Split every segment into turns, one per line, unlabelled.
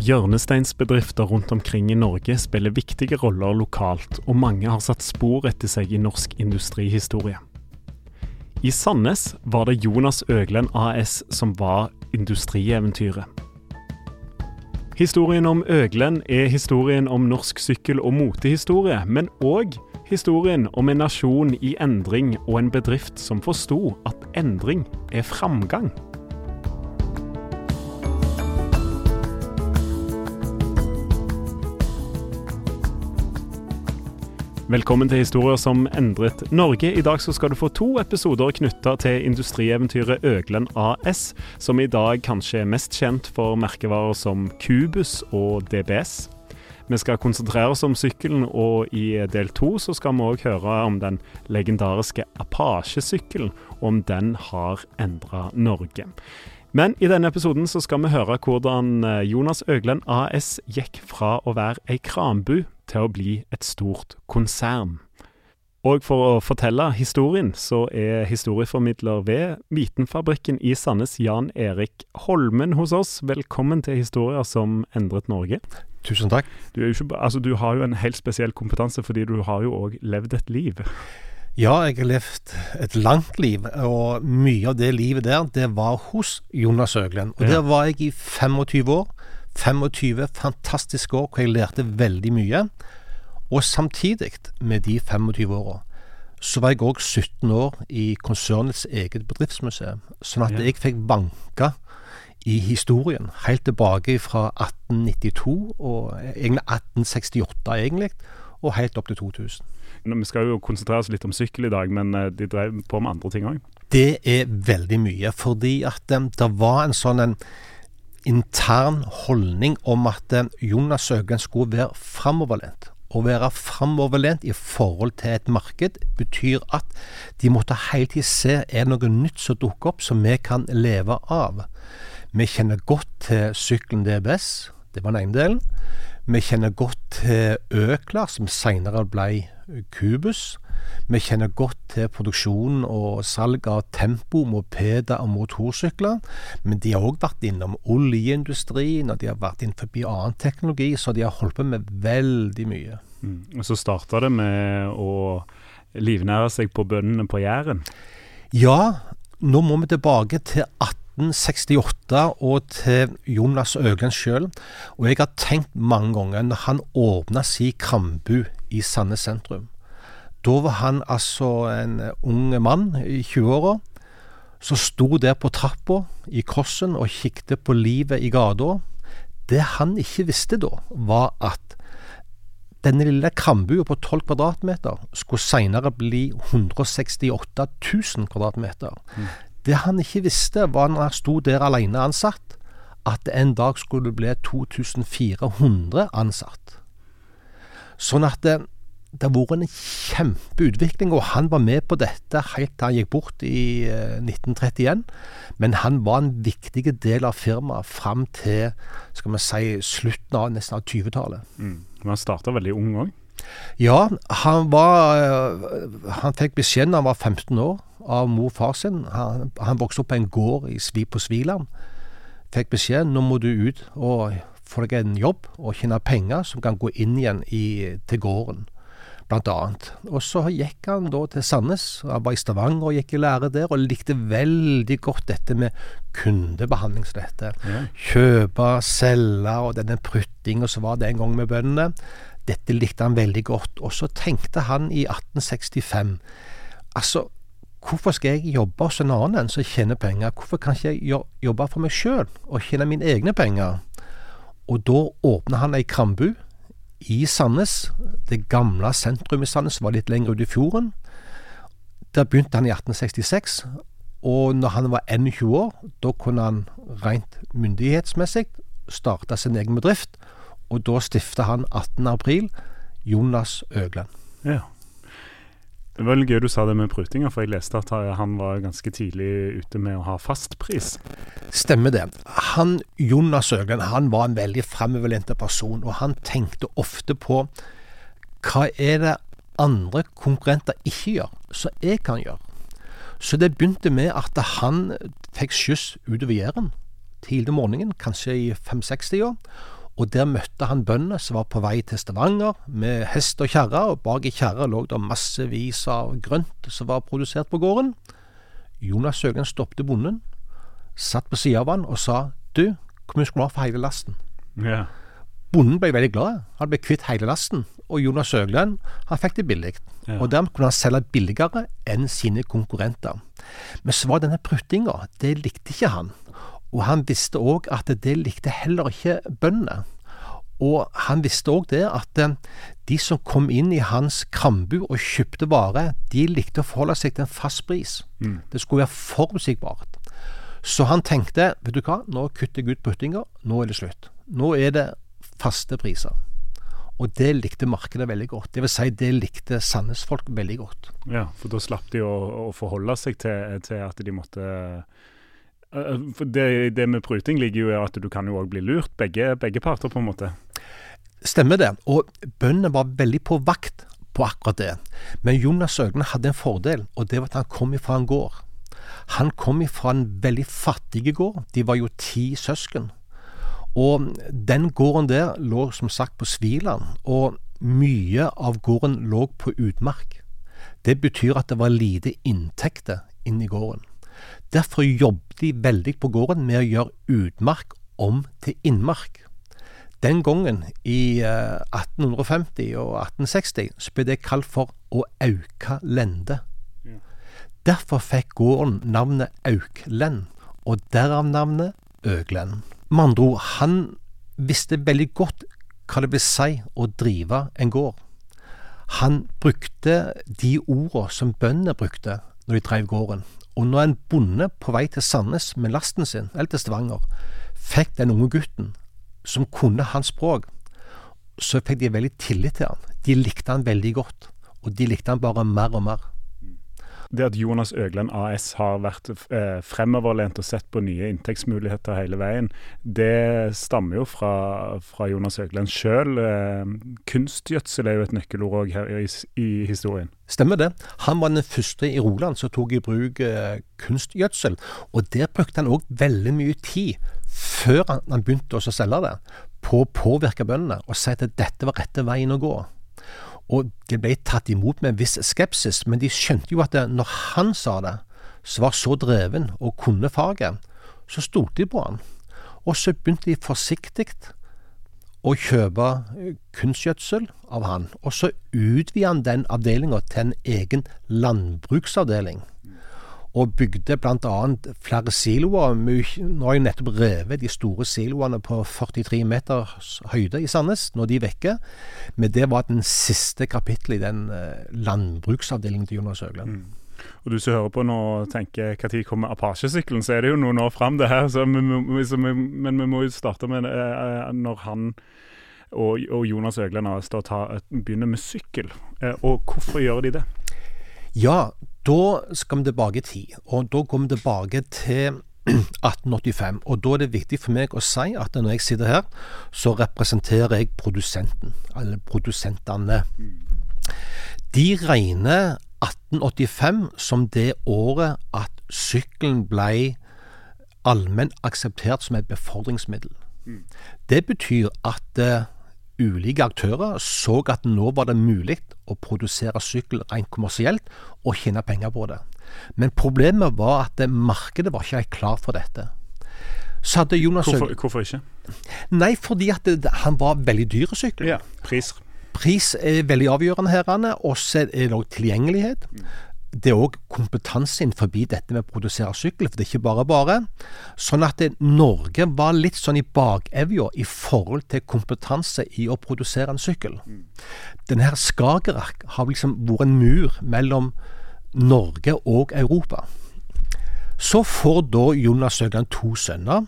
Hjørnesteinsbedrifter rundt omkring i Norge spiller viktige roller lokalt, og mange har satt spor etter seg i norsk industrihistorie. I Sandnes var det Jonas Øglen AS som var industrieventyret. Historien om Øglen er historien om norsk sykkel- og motehistorie, men òg historien om en nasjon i endring og en bedrift som forsto at endring er framgang. Velkommen til Historier som endret Norge. I dag skal du få to episoder knytta til industrieventyret Øglen AS, som i dag kanskje er mest kjent for merkevarer som Cubus og DBS. Vi skal konsentrere oss om sykkelen, og i del to skal vi òg høre om den legendariske Apache-sykkelen, om den har endra Norge. Men i denne episoden så skal vi høre hvordan Jonas Øglen AS gikk fra å være ei kranbu til å bli et stort konsern. Og for å fortelle historien, så er historieformidler ved Vitenfabrikken i Sandnes, Jan Erik Holmen hos oss. Velkommen til Historier som endret Norge.
Tusen takk.
Du, ikke, altså, du har jo en helt spesiell kompetanse, fordi du har jo òg levd et liv.
Ja, jeg har levd et langt liv, og mye av det livet der, det var hos Jonas Øglen. Og
Ja.
der var jeg i 25 år. 25 fantastiske år hvor jeg lærte veldig mye. Og samtidig med de 25 åra, så var jeg òg 17 år i konsernets eget bedriftsmuseum. Sånn at jeg fikk banka i historien helt tilbake fra 1892, og egentlig 1868 egentlig, og helt opp til 2000.
Nå, Vi skal jo konsentrere oss litt om sykkel i dag, men eh, de drev på med andre ting òg.
Det er veldig mye, fordi at um, det var en sånn en intern holdning om at um, Jonas Søgren skulle være framoverlent. Å være framoverlent i forhold til et marked betyr at de måtte hele tiden se er det noe nytt som dukker opp som vi kan leve av. Vi kjenner godt til sykkelen DBS, det var den ene delen. Vi kjenner godt til Økla, som senere ble Kubus. Vi kjenner godt til produksjon og salg av tempo, mopeder og motorsykler. Men de har òg vært innom oljeindustrien, og de har vært innenfor annen teknologi, så de har holdt på med veldig mye.
Mm. Og så starta det med å livnære seg på bøndene på Jæren.
Ja, nå må vi tilbake til 1868 og til Jonas Øglen sjøl. Og jeg har tenkt mange ganger når han åpna si krambu i Sandnes sentrum. Da var han altså en ung mann i 20-åra som sto der på trappa i Krossen og kikket på livet i gata. Det han ikke visste da, var at denne lille krambua på 12 kvadratmeter skulle senere bli 168 000 kvadratmeter. Det han ikke visste, var når han sto der alene ansatt, at det en dag skulle bli 2400 ansatt. Sånn at det, det har vært en kjempeutvikling, og han var med på dette helt til han gikk bort i 1931. Men han var en viktig del av firmaet fram til skal vi si, slutten av nesten av 20-tallet.
Mm. Men han starta veldig ung òg?
Ja, han var Han fikk beskjed da han var 15 år av mor og far sin. Han, han vokste opp på en gård i på Sviland. Fikk beskjed nå må du ut og få deg en jobb og tjene penger som kan gå inn igjen i, til gården, blant annet. Og så gikk han da til Sandnes. Han var i Stavanger og gikk i lære der, og likte veldig godt dette med kundebehandling som dette.
Ja.
Kjøpe, selge og denne pruttinga som var det en gang med bøndene. Dette likte han veldig godt. Og så tenkte han i 1865 Altså, hvorfor skal jeg jobbe hos en annen som tjener penger? Hvorfor kan ikke jeg jobbe for meg sjøl og tjene mine egne penger? Og da åpner han ei krambu i Sandnes. Det gamle sentrum i Sandnes var litt lenger ute i fjorden. Der begynte han i 1866. Og når han var 21 år, da kunne han rent myndighetsmessig starte sin egen bedrift. Og da stifta han 18. april Jonas Øgland.
Ja. Det var gøy du sa det med prutinga, for jeg leste at han var ganske tidlig ute med å ha fastpris.
Stemmer det. Han, Jonas Øgland han var en veldig fremoverlent person, og han tenkte ofte på hva er det andre konkurrenter ikke gjør, som jeg kan gjøre. Så det begynte med at han fikk skyss utover Jæren tidlig om morgenen, kanskje i 5-6-tida. Og der møtte han bøndene som var på vei til Stavanger med hest og kjerre, og bak i kjerra lå det massevis av grønt som var produsert på gården. Jonas Øgland stoppet bonden, satt på sida av han og sa du, hvor mye skulle du ha for hele lasten?
Ja.
Bonden ble veldig glad. Han ble kvitt hele lasten. Og Jonas Øgland han fikk det billig.
Ja.
Og dermed kunne han selge billigere enn sine konkurrenter. Men så var denne pruttinga, det likte ikke han. Og han visste òg at det likte heller ikke bøndene. Og han visste òg det at eh, de som kom inn i hans krambu og kjøpte varer, de likte å forholde seg til en fast pris. Det skulle være forutsigbart. Så han tenkte, vet du hva, nå kutter jeg ut puttinga, nå er det slutt. Nå er det faste priser. Og det likte markedet veldig godt. Det vil si, det likte Sandnes-folk veldig godt.
ja, for da slapp de å, å forholde seg til, til at de måtte det, det med pruting ligger jo i at du kan jo òg bli lurt, begge, begge parter, på en måte.
Stemmer det. Og bøndene var veldig på vakt på akkurat det. Men Jonas Søgne hadde en fordel, og det var at han kom ifra en gård. Han kom ifra en veldig fattig gård. De var jo ti søsken. Og den gården der lå som sagt på Sviland, og mye av gården lå på utmark. Det betyr at det var lite inntekter inni gården. Derfor jobbet de veldig på gården med å gjøre utmark om til innmark. Den gangen, i eh, 1850 og 1860, så ble det kalt for å auka lende. Derfor fikk gården navnet Auklend, og derav navnet Øglend. Med andre ord, han visste veldig godt hva det vil si å drive en gård. Han brukte de ordene som bøndene brukte når de drev gården. Og når en bonde på vei til Sandnes med lasten sin, eller til Stavanger, fikk den unge gutten som kunne hans språk, så fikk de veldig tillit til han. De likte han veldig godt, og de likte han bare mer og mer.
Det at Jonas Øgland AS har vært eh, fremoverlent og sett på nye inntektsmuligheter hele veien, det stammer jo fra, fra Jonas Øgland sjøl. Eh, kunstgjødsel er jo et nøkkelord òg her i, i historien.
Stemmer det. Han var den første i Roland som tok i bruk eh, kunstgjødsel. Og der brukte han òg veldig mye tid, før han, han begynte å selge det, på å påvirke bøndene og si at dette var rette veien å gå. Og det ble tatt imot med en viss skepsis, men de skjønte jo at det, når han sa det, som var så dreven og kunne faget, så stolte de på han. Og så begynte de forsiktig å kjøpe eh, kunstgjødsel av han, og så utvidet han den avdelinga til en egen landbruksavdeling. Og bygde bl.a. flere siloer. Nå har jeg nettopp revet de store siloene på 43 meters høyde i Sandnes, når de er vekke. Men det var den siste kapittelet i den eh, landbruksavdelingen til Jonas Høgland.
Og du som hører på nå tenker når kommer Apache-sykkelen, så er det jo noen år fram, det her. Så vi, vi, vi, men vi må jo starte med eh, når han og, og Jonas Øglen Astad begynner med sykkel. Eh, og hvorfor gjør de det?
Ja, da skal vi tilbake i tid. Og da går vi tilbake til 1885. Og da er det viktig for meg å si at når jeg sitter her, så representerer jeg produsenten. Eller produsentene. De regner 1885 som det året at sykkelen ble allment akseptert som et befordringsmiddel. Mm. Det betyr at uh, ulike aktører så at nå var det mulig å produsere sykkel rent kommersielt og tjene penger på det. Men problemet var at markedet var ikke helt klar for dette.
Hvorfor, hvorfor, ikke?
Nei, fordi at det, han var veldig dyr sykkel.
Ja, pris.
Pris er veldig avgjørende her, og så er det òg tilgjengelighet. Det er òg kompetanse innenfor dette med å produsere sykkel, for det er ikke bare bare. Sånn at det, Norge var litt sånn i bakevja i forhold til kompetanse i å produsere en sykkel. Denne her Skagerrak har liksom vært en mur mellom Norge og Europa. Så får da Jonas Søgland to sønner,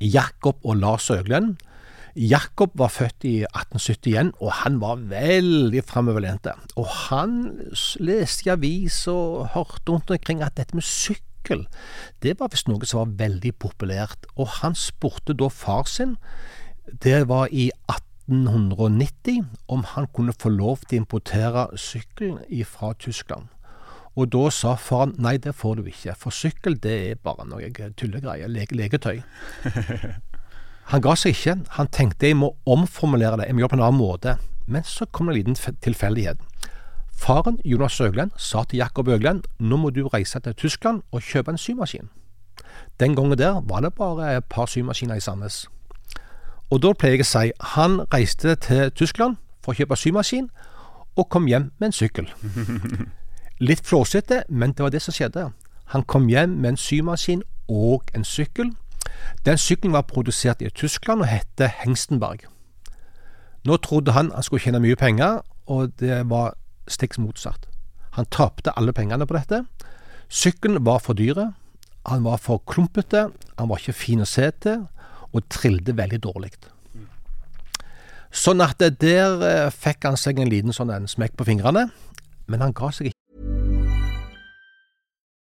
Jakob og Lars Søglen. Jakob var født i 1871, og han var veldig framoverlent. Og han leste i avis og hørte rundt omkring at dette med sykkel, det var visst noe som var veldig populært. Og han spurte da far sin, det var i 1890, om han kunne få lov til å importere sykkel fra Tyskland. Og da sa faren nei, det får du ikke, for sykkel det er bare noe tullegreier, leke, leketøy. Han ga seg ikke. Han tenkte jeg må omformulere det, jeg må gjøre det på en annen måte. Men så kom det en liten tilfeldighet. Faren, Jonas Øglen, sa til Jakob Øglen nå må du reise til Tyskland og kjøpe en symaskin. Den gangen der var det bare et par symaskiner i Sandnes. Og da pleier jeg å si han reiste til Tyskland for å kjøpe symaskin, og kom hjem med en sykkel. Litt flåsete, men det var det som skjedde. Han kom hjem med en symaskin og en sykkel. Den sykkelen var produsert i Tyskland og het Hengstenberg. Nå trodde han han skulle tjene mye penger, og det var stikk motsatt. Han tapte alle pengene på dette. Sykkelen var for dyre, han var for klumpete, han var ikke fin å se til, og trilte veldig dårlig. Sånn at der eh, fikk han seg en liten sånn smekk på fingrene, men han ga seg ikke.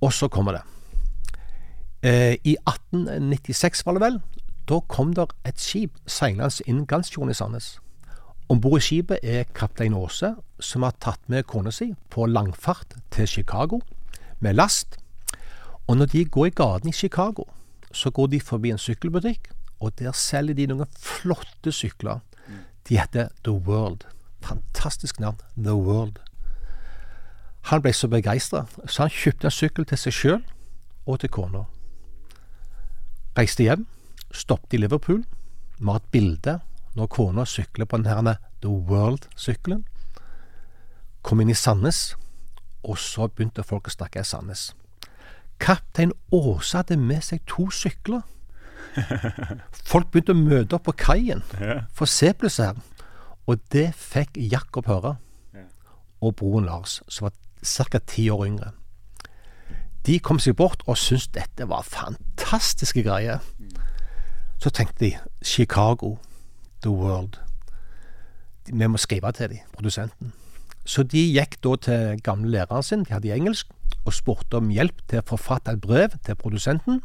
Og så kommer det. Eh, I 1896 var det vel, da kom det et skip seilende inn Gansfjorden i Sandnes. Om bord i skipet er kaptein Aase, som har tatt med kona si på langfart til Chicago med last. Og når de går i gaten i Chicago, så går de forbi en sykkelbutikk, og der selger de noen flotte sykler. De heter The World. Fantastisk navn. The World. Han ble så begeistra, så han kjøpte en sykkel til seg sjøl og til kona. Reiste hjem, stoppet i Liverpool. Har et bilde når kona sykler på den her The World-sykkelen. Kom inn i Sandnes, og så begynte folk å snakke i Sandnes. Kaptein Åse hadde med seg to sykler. Folk begynte å møte opp på kaien for å se på disse her. Og det fikk Jakob høre, og broren Lars, som var ca. ti år yngre. De kom seg bort og syntes dette var fantastiske greier. Så tenkte de Chicago, The World. Vi må skrive til dem, produsenten. Så de gikk da til gamle læreren sin, de hadde engelsk, og spurte om hjelp til å forfatte et brev til produsenten.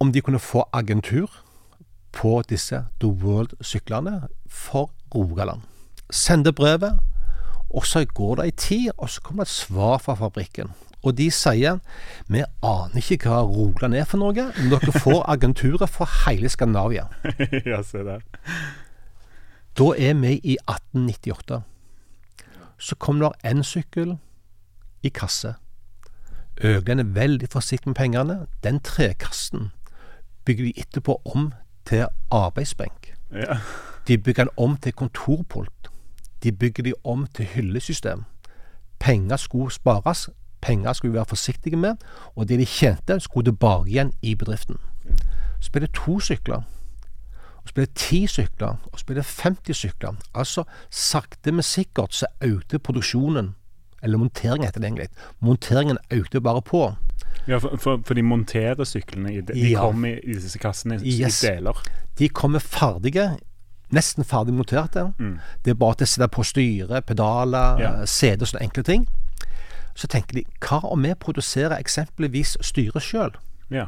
Om de kunne få agentur på disse The World-syklene for Rogaland. Sende brevet, og så går det ei tid, og så kommer det et svar fra fabrikken. Og de sier vi aner ikke hva Rogaland er for noe, men dere får agenturer for hele Skandinavia.
ja, se der.
Da er vi i 1898. Så kom det en sykkel i kasse. Øglen er veldig forsiktig med pengene. Den trekassen bygger de etterpå om til arbeidsbenk.
Ja.
De bygger den om til kontorpult. De bygger de om til hyllesystem. Penger skulle spares, penger skulle vi være forsiktige med, og det de tjente, skulle tilbake igjen i bedriften. Så ble det to sykler. Og så ble det ti sykler, og så ble det 50 sykler. Altså sakte, men sikkert så økte produksjonen, eller monteringen heter det egentlig. Monteringen økte bare på.
Ja, for, for, for de monterer syklene de, de
Ja.
kommer i, i disse kassene i,
Yes.
i deler.
De kommer ferdige, nesten ferdig monterte. Det er bare til å sette på styre, pedaler,
Ja.
CD og sånne enkle ting. Så tenker de, hva om vi produserer eksempelvis styret sjøl?
Ja.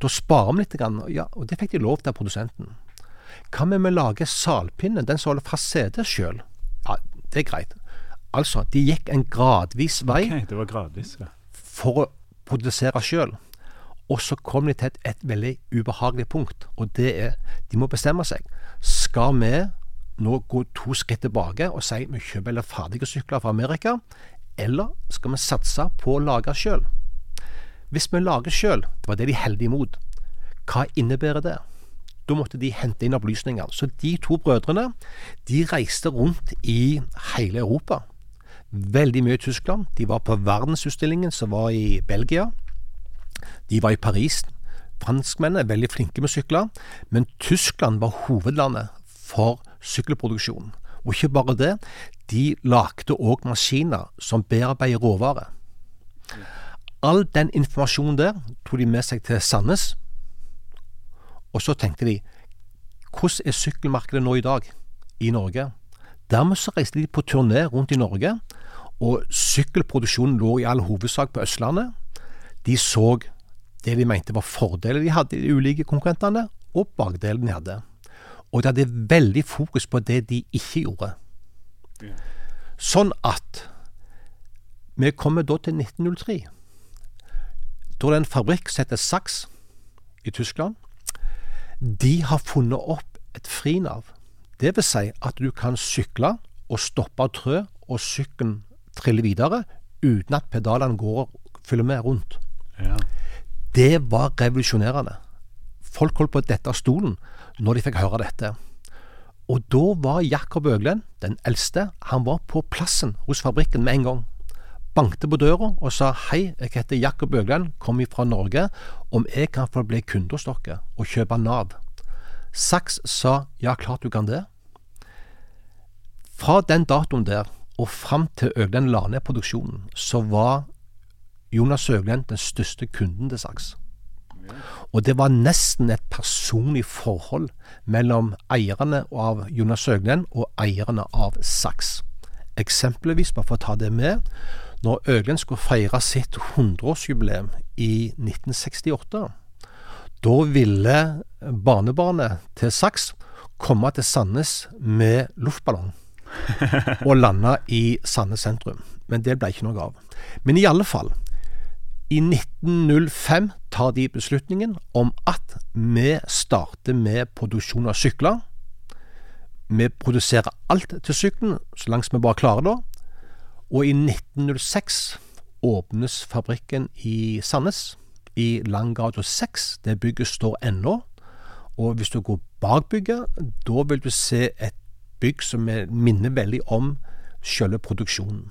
Da sparer vi litt, grann, ja, og det fikk de lov til av produsenten. Hva med vi lager salpinnen, den som holder fast CD sjøl? Ja, det er greit. Altså, de gikk en gradvis vei
Okay, det var gradvis. Ja.
for å produsere sjøl. Og så kom de til et, et veldig ubehagelig punkt, og det er de må bestemme seg. Skal vi nå gå to skritt tilbake og si vi kjøper eller ferdige sykler fra Amerika, eller skal vi satse på å lage sjøl? Hvis vi lager sjøl, det var det de heldige imot, hva innebærer det? Da måtte de hente inn opplysninger. Så de to brødrene de reiste rundt i hele Europa veldig mye i Tyskland. De var på verdensutstillingen som var i Belgia. De var i Paris. Franskmennene er veldig flinke med sykler, men Tyskland var hovedlandet for sykkelproduksjon. Og ikke bare det, de lagde òg maskiner som bearbeider råvarer. All den informasjonen der tok de med seg til Sandnes, og så tenkte de hvordan er sykkelmarkedet nå i dag i Norge? Dermed så reiste de på turné rundt i Norge, og sykkelproduksjonen lå i all hovedsak på Østlandet. De så det de mente var fordeler de hadde i de ulike konkurrentene, og bakdelene de hadde. Og de hadde veldig fokus på det de ikke gjorde. Sånn at vi kommer da til 1903. Da er det en fabrikk som heter Sachs i Tyskland. De har funnet opp et frinav. Det vil si at du kan sykle og stoppe trø, og sykkelen triller videre uten at pedalene går og følger med rundt.
Ja.
Det var revolusjonerende. Folk holdt på å dette av stolen når de fikk høre dette. Og da var Jakob Øglen, den eldste, han var på plassen hos fabrikken med en gang. Bankte på døra og sa hei, jeg heter Jakob Øglen, kommer fra Norge, om jeg kan få bli kunde hos dere og kjøpe Nav. Sachs sa ja, klart du kan det. Fra den datoen der og fram til Øglen la ned produksjonen, så var Jonas Søglen den største kunden til Saks. Og det var nesten et personlig forhold mellom eierne av Jonas Søglen og eierne av Saks. Eksempelvis, bare for å ta det med, når Øglen skulle feire sitt 100-årsjubileum i 1968, da ville barnebarnet til Saks komme til Sandnes med luftballong og lande i Sandnes sentrum. Men det ble ikke noe av. Men i alle fall, i 1905 tar de beslutningen om at vi starter med produksjon av sykler. Vi produserer alt til sykkelen så langt vi bare klarer det. Og i 1906 åpnes fabrikken i Sandnes, i Langgata 6. Det bygget står ennå. Og hvis du går bak bygget, da vil du se et bygg som er- minner veldig om selve produksjonen.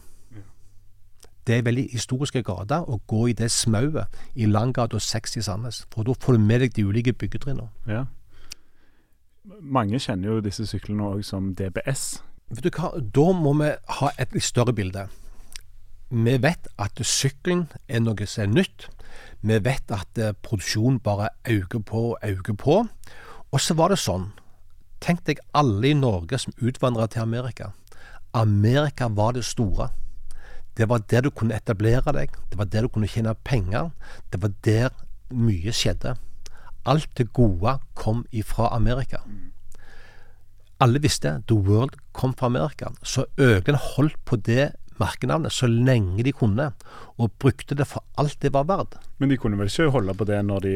Det er veldig historiske grader å gå i det smauet i Langgata 6 i Sandnes. For da får du med deg de ulike byggetrinnene.
Ja. Mange kjenner jo disse syklene òg som DBS.
Vet du hva, Da må vi ha et litt større bilde. Vi vet at sykkelen er noe som er nytt. Vi vet at eh, produksjonen bare øker på og øker på. Og så var det sånn Tenk deg alle i Norge som utvandra til Amerika. Amerika var det store. Det var der du kunne etablere deg. Det var der du kunne tjene penger. Det var der mye skjedde. Alt det gode kom ifra Amerika. Alle visste The World kom fra Amerika. Så Øglen holdt på det merkenavnet så lenge de kunne, og brukte det for alt det var verdt.
Men de kunne vel ikke holde på det når de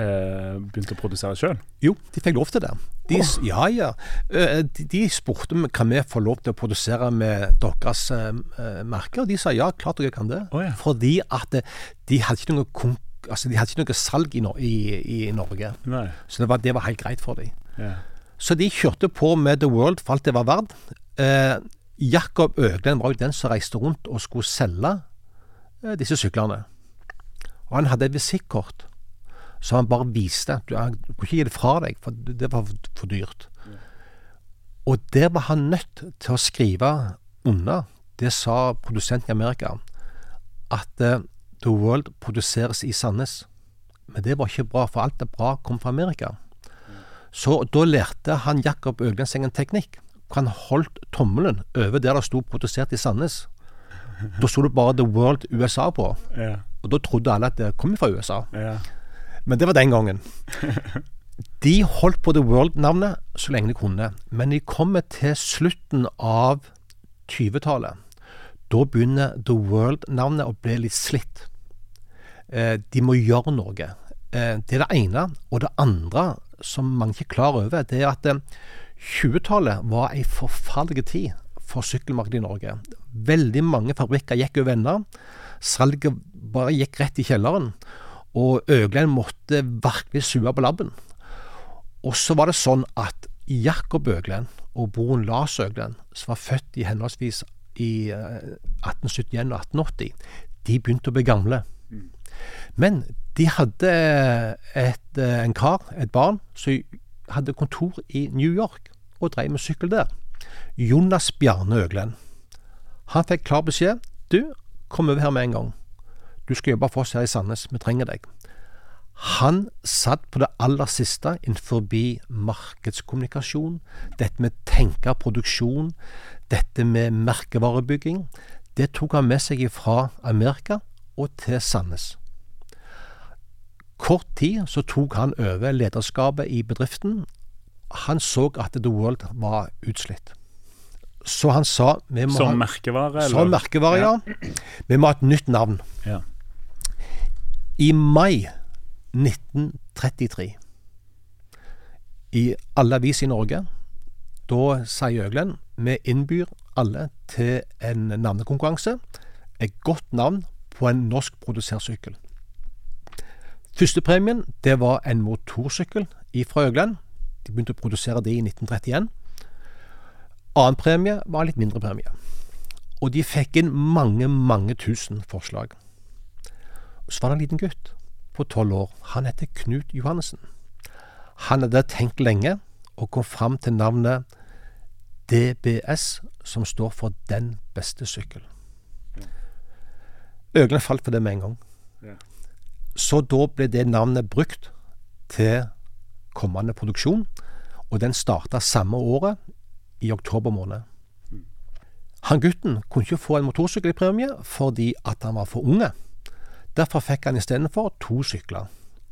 eh, begynte å produsere sjøl?
Jo, de fikk lov til det. De, oh. Ja, ja. Eh, de, de spurte kan vi få lov til å produsere med deres eh, eh, merker, og de sa ja, klart dere kan det.
Oh, ja.
Fordi at de hadde ikke noe altså, de hadde ikke noe salg i, i, i Norge.
Nei.
Så det var, det var, helt greit for dem.
Ja.
Så de kjørte på med The World for alt det var verdt. Eh, Jakob Øglen var jo den som reiste rundt og skulle selge eh, disse syklene. Og han hadde et visittkort som han bare viste. Du, han kunne ikke gi det fra deg, for det var for dyrt. Og der var han nødt til å skrive under. Det sa produsenten i Amerika. At uh, The World produseres i Sandnes. Men det var ikke bra, for alt det bra kom fra Amerika. Så da lærte han Jakob Øglensengen en teknikk han holdt tommelen over der det sto 'produsert i Sandnes'. Da sto det bare 'The World USA' på.
Ja.
Og da trodde alle at det kom fra USA. Men det var den gangen. De holdt på The World-navnet så lenge de kunne. Men de kommer til slutten av 20-tallet. Da begynner The World-navnet å bli litt slitt. Eh, de må gjøre noe. Eh, det er det ene. Og det andre, som mange ikke er klar over, det er at eh, 20-tallet var ei forferdelig tid for sykkelmarkedet i Norge. Veldig mange fabrikker gikk over ende. Salget bare gikk rett i kjelleren. Og Øglen måtte virkelig sue på labben. Og så var det sånn at Jakob Øglen og broren Lars Øglen, som var født i henholdsvis i 1871 eh, og 1880, de begynte å bli gamle. Men de hadde et, eh, en kar, et barn, som hadde kontor i New York og drev med sykkel der. Jonas Bjarne Øglen. Han fikk klar beskjed. Du, kom over her med en gang. Du skal jobbe for oss her i Sandnes. Vi trenger deg. Han satt på det aller siste innenfor markedskommunikasjon, dette med tenke produksjon, dette med merkevarebygging. Det tok han med seg fra Amerika og til Sandnes. Kort tid så tok han over lederskapet i bedriften. Han så at The World var utslitt. Så han sa
Som ha, merkevare? Eller?
Som merkevare, ja. Vi må ha et nytt navn.
Ja.
I mai 1933, i alle aviser i Norge, da sier Øglen vi innbyr alle til en navnekonkurranse. Et godt navn på en norskprodusert sykkel. Førstepremien det var en motorsykkel fra Øgland. De begynte å produsere det i 1931. Annen premie var en litt mindre premie. Og de fikk inn mange, mange tusen forslag. Så var det en liten gutt på tolv år. Han heter Knut Johannessen. Han hadde tenkt lenge og kom fram til navnet DBS, som står for Den beste sykkel. Øglene falt for det med en gang. Så da ble det navnet brukt til kommende produksjon, og den starta samme året, i oktober måned. Han gutten kunne ikke få en motorsykkelpremie fordi at han var for unge. Derfor fikk han istedenfor to sykler,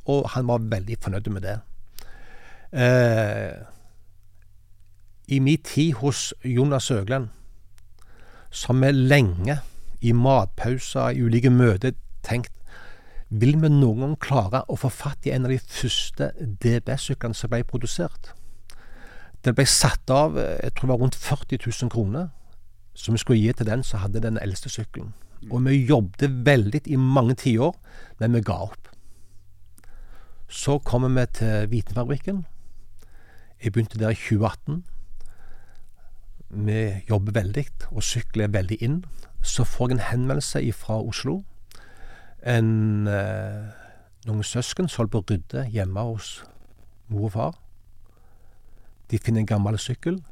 og han var veldig fornøyd med det. Eh, I min tid hos Jonas Øglen, som vi lenge i matpauser, i ulike møter, tenkt vil vi noen gang klare å få fatt i en av de første DB-syklene som ble produsert? Det ble satt av jeg tror det var rundt 40 000 kroner som vi skulle gi til den som hadde den eldste sykkelen. Og vi jobbet veldig i mange tiår, men vi ga opp. Så kommer vi til Vitenfabrikken. Jeg begynte der i 2018. vi jobber veldig, og sykkel er veldig inn, så får jeg en henvendelse fra Oslo. En, eh, noen søsken som holder på å rydde hjemme hos mor og far. De finner en gammel sykkel,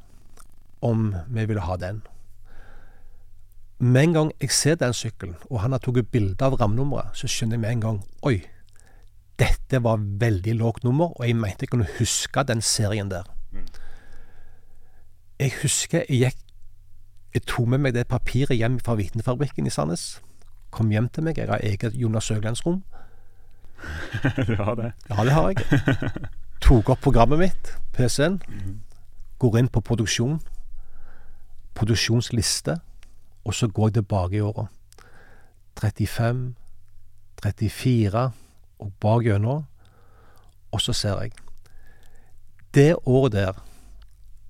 om vi ville ha den. Med en gang jeg ser den sykkelen, og han har tatt bilde av rammenummeret, så skjønner jeg med en gang Oi, dette var veldig lågt nummer, og jeg mente jeg kunne huske den serien der. Jeg husker jeg gikk Jeg tok med meg det papiret hjem fra Vitenfabrikken i Sandnes. Kom hjem til meg. Jeg har eget Jonas Søglandsrom.
du har det?
Ja, det har jeg. Tok opp programmet mitt, PC-en. Går inn på produksjon. Produksjonsliste. Og så går jeg tilbake i åra. 35, 34 og bak gjennom. Og så ser jeg. Det året der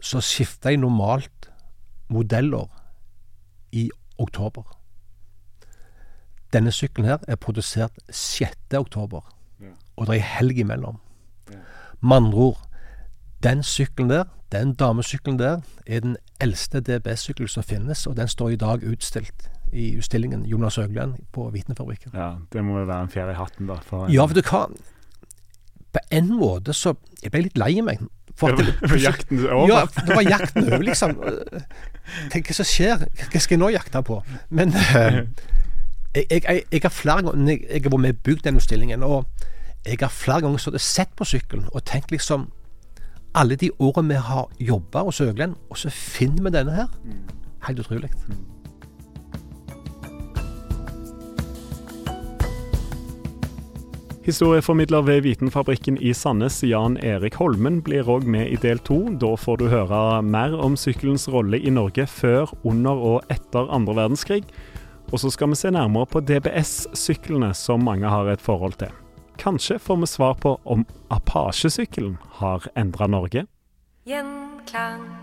så skifter jeg normalt modeller i oktober. Denne sykkelen her er produsert 6. oktober, og det er helg imellom. Med andre ord, den sykkelen der, den damesykkelen der, er den eldste DBS-sykkel som finnes, og den står i dag utstilt i utstillingen Jonas Øgland på Vitenfabrikken.
Ja, Det må jo være en fjær i hatten, da. For,
ja, vet du hva. På en måte så Jeg ble litt lei meg.
For det, for jakten over?
Ja, det var jakten over, liksom. Tenk hva som skjer? Hva skal jeg nå jakte på? Men jeg, jeg, jeg, jeg, har flere ganger Jeg, har vært med og bygd den utstillingen, og jeg har flere ganger sett på sykkelen og tenkt liksom Alle de årene vi har jobba hos Øglen, og så finner vi denne her. Helt utrolig.
Historieformidler ved Vitenfabrikken i Sandnes, Jan Erik Holmen, blir òg med i del to. Da får du høre mer om sykkelens rolle i Norge før, under og etter andre verdenskrig. Og så skal vi se nærmere på DBS-syklene som mange har et forhold til. Kanskje får vi svar på om Apache-sykkelen har endra Norge?
Gjenklang